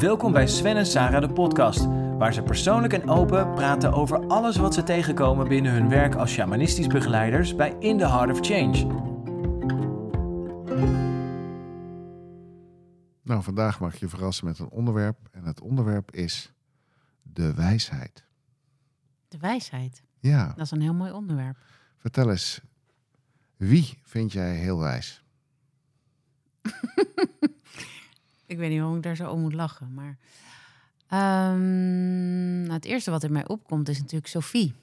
Welkom bij Sven en Sarah de podcast, waar ze persoonlijk en open praten over alles wat ze tegenkomen binnen hun werk als shamanistisch begeleiders bij In the Heart of Change. Nou, vandaag mag ik je verrassen met een onderwerp en het onderwerp is de wijsheid. De wijsheid. Ja, Dat is een heel mooi onderwerp. vertel eens, wie vind jij heel wijs? Ik weet niet waarom ik daar zo om moet lachen. Maar ehm, nou, het eerste wat in mij opkomt is natuurlijk Sophie.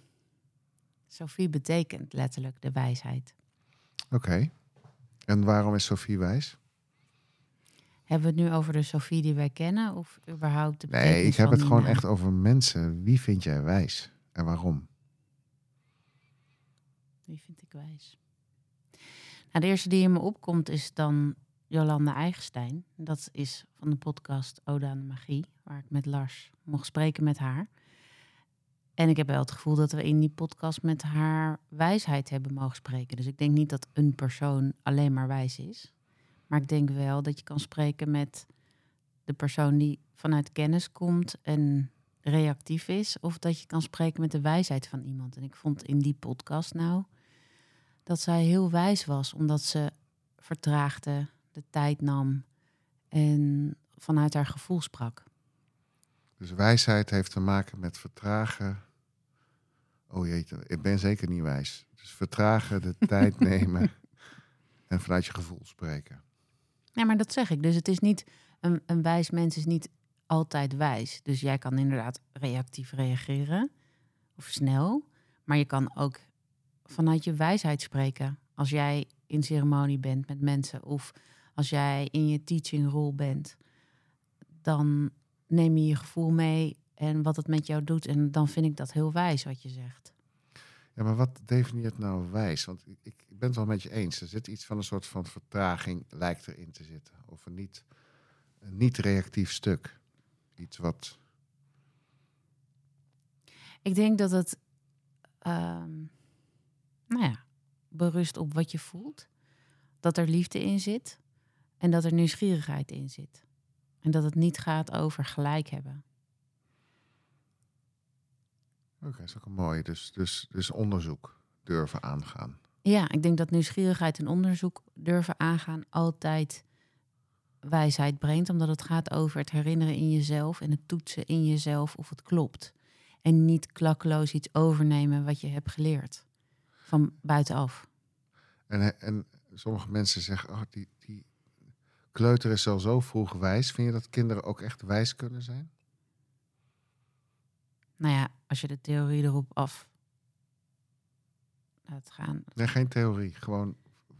Sophie betekent letterlijk de wijsheid. Oké, en waarom is Sophie wijs? Hebben we het nu over de Sophie die wij kennen? Of überhaupt de Nee, ik heb het gewoon naam? echt over mensen. Wie vind jij wijs en waarom? Wie vind ik wijs? Nou, de eerste die in me opkomt is dan Jolanda Eigenstein. Dat is van de podcast Ode aan de Magie, waar ik met Lars mocht spreken met haar. En ik heb wel het gevoel dat we in die podcast met haar wijsheid hebben mogen spreken. Dus ik denk niet dat een persoon alleen maar wijs is. Maar ik denk wel dat je kan spreken met de persoon die vanuit kennis komt en reactief is. Of dat je kan spreken met de wijsheid van iemand. En ik vond in die podcast nou dat zij heel wijs was, omdat ze vertraagde, de tijd nam en vanuit haar gevoel sprak. Dus wijsheid heeft te maken met vertragen. Oh jeetje, ik ben zeker niet wijs. Dus vertragen, de tijd nemen en vanuit je gevoel spreken. Ja, maar dat zeg ik. Dus het is niet een, een wijs mens is niet altijd wijs. Dus jij kan inderdaad reactief reageren of snel, maar je kan ook vanuit je wijsheid spreken. Als jij in ceremonie bent met mensen of als jij in je teachingrol bent, dan neem je je gevoel mee en wat het met jou doet. En dan vind ik dat heel wijs wat je zegt. Ja, maar wat definieert nou wijs? Want ik, ik ben het wel met je eens. Er zit iets van een soort van vertraging, lijkt erin te zitten. Of een niet, een niet reactief stuk. Iets wat. Ik denk dat het, ehm, nou ja, berust op wat je voelt. Dat er liefde in zit en dat er nieuwsgierigheid in zit. En dat het niet gaat over gelijk hebben. Oké, dat is ook een mooie. Dus, dus, dus onderzoek durven aangaan. Ja, ik denk dat nieuwsgierigheid en onderzoek durven aangaan altijd wijsheid brengt. Omdat het gaat over het herinneren in jezelf en het toetsen in jezelf of het klopt. En niet klakkeloos iets overnemen wat je hebt geleerd. Van buitenaf. En, en sommige mensen zeggen, oh, die, die kleuter is al zo vroeg wijs. Vind je dat kinderen ook echt wijs kunnen zijn? Nou ja, als je de theorie erop af laat gaan. Nee, geen theorie. Gewoon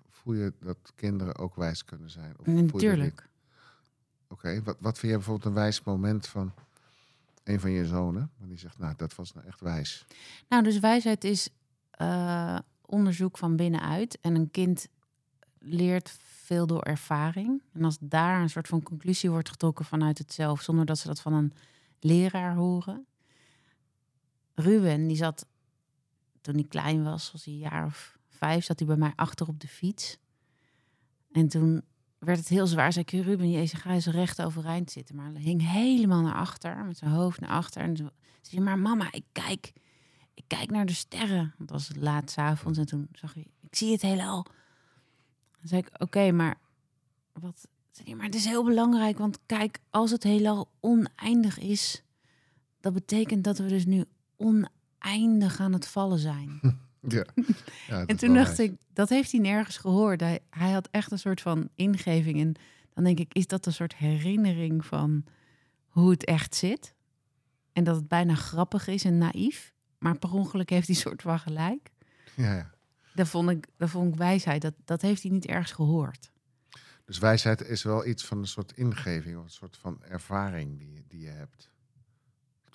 voel je dat kinderen ook wijs kunnen zijn? Of? Natuurlijk. Oké, wat, wat vind je bijvoorbeeld een wijs moment van een van je zonen? Want die zegt, nou, dat was nou echt wijs. Nou, dus wijsheid is eh, onderzoek van binnenuit. En een kind leert veel door ervaring. En als daar een soort van conclusie wordt getrokken vanuit het zelf, zonder dat ze dat van een leraar horen. Ruben, die zat toen hij klein was, was hij een jaar of vijf, zat hij bij mij achter op de fiets. En toen werd het heel zwaar. Zei ik, Ruben, jezus, ga eens recht overeind zitten. Maar hij hing helemaal naar achter, met zijn hoofd naar achter. En toen zei maar mama, ik kijk, ik kijk naar de sterren. Het was laat avonds en toen zag hij, ik zie het heelal. Dan zei ik, oké, maar wat? Maar het is heel belangrijk, want kijk, als het heelal oneindig is, dat betekent dat we dus nu oneindig aan het vallen zijn. Ja. En toen dacht ik, dat heeft hij nergens gehoord. Hij, hij had echt een soort van ingeving. En dan denk ik, is dat een soort herinnering van hoe het echt zit? En dat het bijna grappig is en naïef. Maar per ongeluk heeft hij soort van gelijk. Ja, ja. Dat vond ik, dat vond ik wijsheid. Dat, dat heeft hij niet ergens gehoord. Dus wijsheid is wel iets van een soort ingeving, of een soort van ervaring die, je- die je hebt.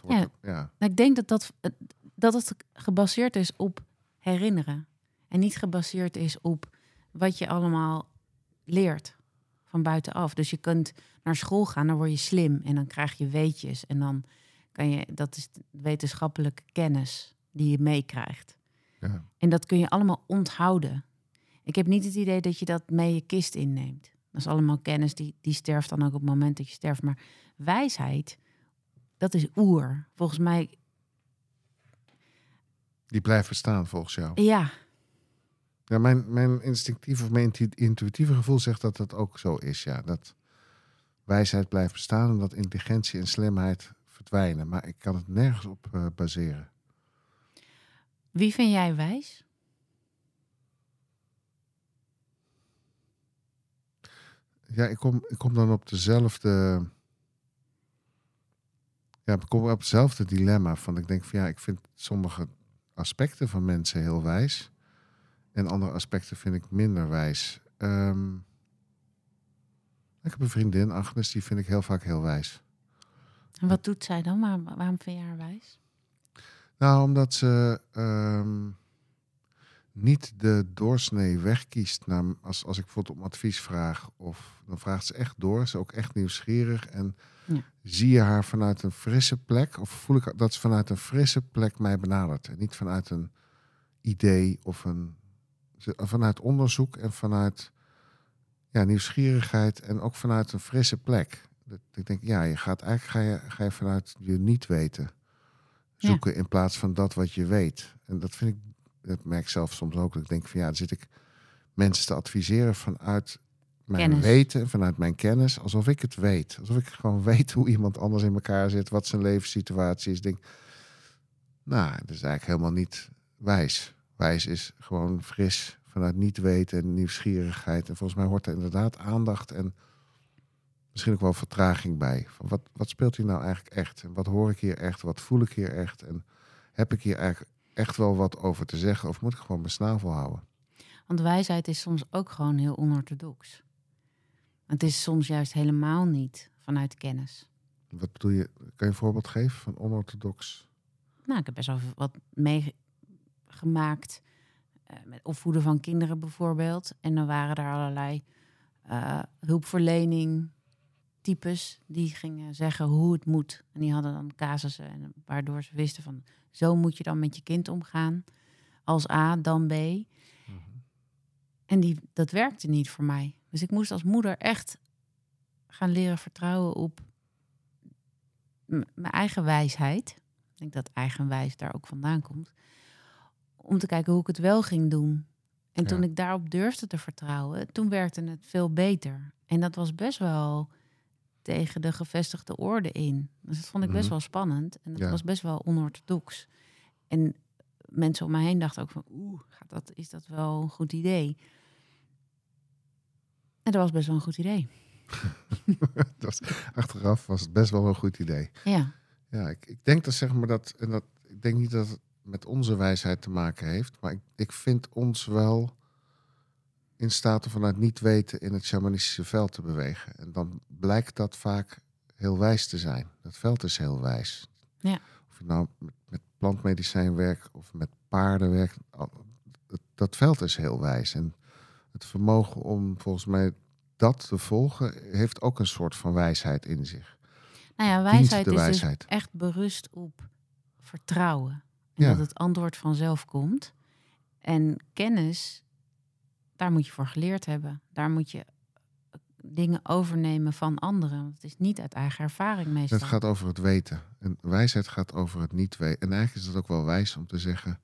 Ja. Nou, ik denk dat, dat, dat het gebaseerd is op herinneren. En niet gebaseerd is op wat je allemaal leert van buitenaf. Dus je kunt naar school gaan, dan word je slim en dan krijg je weetjes. En dan kan je, dat is wetenschappelijke kennis die je meekrijgt. Ja. En dat kun je allemaal onthouden. Ik heb niet het idee dat je dat mee je kist inneemt. Dat is allemaal kennis die, die sterft dan ook op het moment dat je sterft. Maar wijsheid, dat is oer. Volgens mij, Die blijft bestaan volgens jou. ja, Ja, mijn, mijn instinctieve of mijn intu- intuïtieve gevoel zegt dat dat ook zo is. Ja, dat wijsheid blijft bestaan en dat intelligentie en slimheid verdwijnen. Maar ik kan het nergens op eh, baseren. Wie vind jij wijs? Ja, ik kom, ik kom dan op dezelfde. Ja, ik kom op hetzelfde dilemma. Van ik denk van ja, ik vind sommige aspecten van mensen heel wijs. En andere aspecten vind ik minder wijs. Ehm, ik heb een vriendin, Agnes, die vind ik heel vaak heel wijs. En wat doet zij dan? Waar, waarom vind je haar wijs? Nou, omdat ze ehm, niet de doorsnee weg kiest. Naar, als, als ik bijvoorbeeld om advies vraag, of dan vraagt ze echt door. Ze is ook echt nieuwsgierig. En Ja. zie je haar vanuit een frisse plek, of voel ik dat ze vanuit een frisse plek mij benadert. En niet vanuit een idee of een. Vanuit onderzoek en vanuit ja, nieuwsgierigheid en ook vanuit een frisse plek. Dat ik denk, ja, je gaat eigenlijk ga je, ga je vanuit je niet weten Ja. zoeken in plaats van dat wat je weet. En dat vind ik, dat merk ik zelf soms ook. Dat ik denk van ja, dan zit ik mensen te adviseren vanuit mijn Kennis. weten, vanuit mijn kennis, alsof ik het weet. Alsof ik gewoon weet hoe iemand anders in elkaar zit, wat zijn levenssituatie is. Ik Denk, nou, dat is eigenlijk helemaal niet wijs. Wijs is gewoon fris, vanuit niet weten en nieuwsgierigheid. En volgens mij hoort er inderdaad aandacht en misschien ook wel vertraging bij. Van wat, wat speelt hier nou eigenlijk echt? En wat hoor ik hier echt? Wat voel ik hier echt? En heb ik hier eigenlijk echt wel wat over te zeggen? Of moet ik gewoon mijn snavel houden? Want wijsheid is soms ook gewoon heel onorthodox. Het is soms juist helemaal niet vanuit kennis. Wat bedoel je? Kan je een voorbeeld geven van onorthodox? Nou, ik heb best wel wat meegemaakt. eh, met opvoeden van kinderen bijvoorbeeld. En dan waren er allerlei eh, hulpverlening types die gingen zeggen hoe het moet. En die hadden dan casussen en waardoor ze wisten van zo moet je dan met je kind omgaan. Als A, dan B. En die, dat werkte niet voor mij. Dus ik moest als moeder echt gaan leren vertrouwen op mijn eigen wijsheid. Ik denk dat eigenwijs daar ook vandaan komt. Om te kijken hoe ik het wel ging doen. En toen ik daarop durfde te vertrouwen, toen werkte het veel beter. En dat was best wel tegen de gevestigde orde in. Dus dat vond ik best Mhm. wel spannend. En dat Ja. was best wel onorthodox. En mensen om mij heen dachten ook van... oeh, gaat dat, is dat wel een goed idee? En dat was best wel een goed idee. Dat achteraf was het best wel een goed idee. Ja, Ja, ik, ik denk dat zeg maar dat, en dat, ik denk niet dat het met onze wijsheid te maken heeft, maar ik, ik vind ons wel in staat om vanuit niet weten in het shamanistische veld te bewegen. En dan blijkt dat vaak heel wijs te zijn. Dat veld is heel wijs. Ja. Of je nou met, plantmedicijn werkt of met paarden werkt, dat, veld is heel wijs. En het vermogen om volgens mij dat te volgen heeft ook een soort van wijsheid in zich. nou ja, wijsheid is wijsheid. dus echt berust op vertrouwen. En Ja. dat het antwoord vanzelf komt. En kennis, daar moet je voor geleerd hebben. Daar moet je eh, dingen overnemen van anderen. Want het is niet uit eigen ervaring meestal. Het gaat over het weten. En wijsheid gaat over het niet weten. En eigenlijk is het ook wel wijs om te zeggen...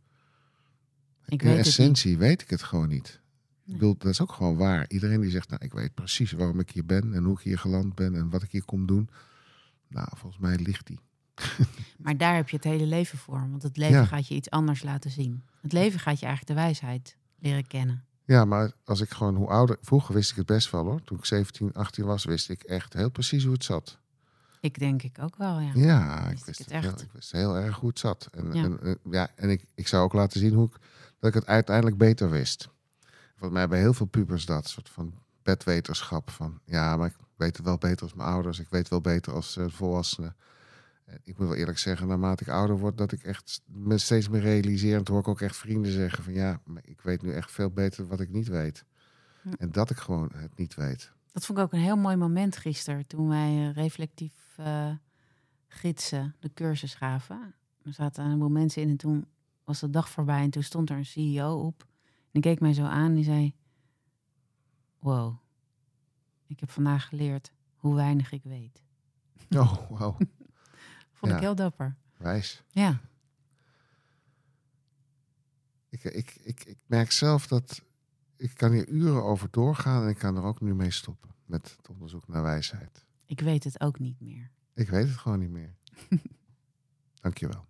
Ik in weet het essentie weet ik het gewoon niet. Nee. Ik bedoel, dat is ook gewoon waar. Iedereen die zegt, nou, ik weet precies waarom ik hier ben... en hoe ik hier geland ben en wat ik hier kom doen. Nou, volgens mij ligt die. Maar daar heb je het hele leven voor. Want het leven Ja. gaat je iets anders laten zien. Het leven gaat je eigenlijk de wijsheid leren kennen. Ja, maar als ik gewoon hoe ouder... Vroeger wist ik het best wel, hoor. Toen ik 17, 18 was, wist ik echt heel precies hoe het zat. Ik denk ik ook wel, ja. Ja, ik Wist het het heel, echt? ik wist heel erg hoe het zat. En, Ja. en, ja, en ik, ik zou ook laten zien hoe ik, dat ik het uiteindelijk beter wist. Volgens mij hebben heel veel pubers dat soort van bedweterschap. Van ja, maar ik weet het wel beter als mijn ouders. Ik weet wel beter als eh, volwassenen. Ik moet wel eerlijk zeggen, naarmate ik ouder word, dat ik echt me steeds meer realiseer. En hoor ik ook echt vrienden zeggen van ja, maar ik weet nu echt veel beter wat ik niet weet. Ja. En dat ik gewoon het niet weet. Dat vond ik ook een heel mooi moment gisteren. Toen wij reflectief eh, gidsen de cursus gaven. Er zaten een heleboel mensen in en toen was de dag voorbij. En toen stond er een CEO op. En die keek mij zo aan en die zei... Wow, Ik heb vandaag geleerd hoe weinig ik weet. Oh, wow. Vond Ja. ik heel dapper. Wijs. Ja. Ik, ik, ik, ik merk zelf dat ik kan hier uren over doorgaan en ik kan er ook nu mee stoppen met het onderzoek naar wijsheid. Ik weet het ook niet meer. Ik weet het gewoon niet meer. Dankjewel.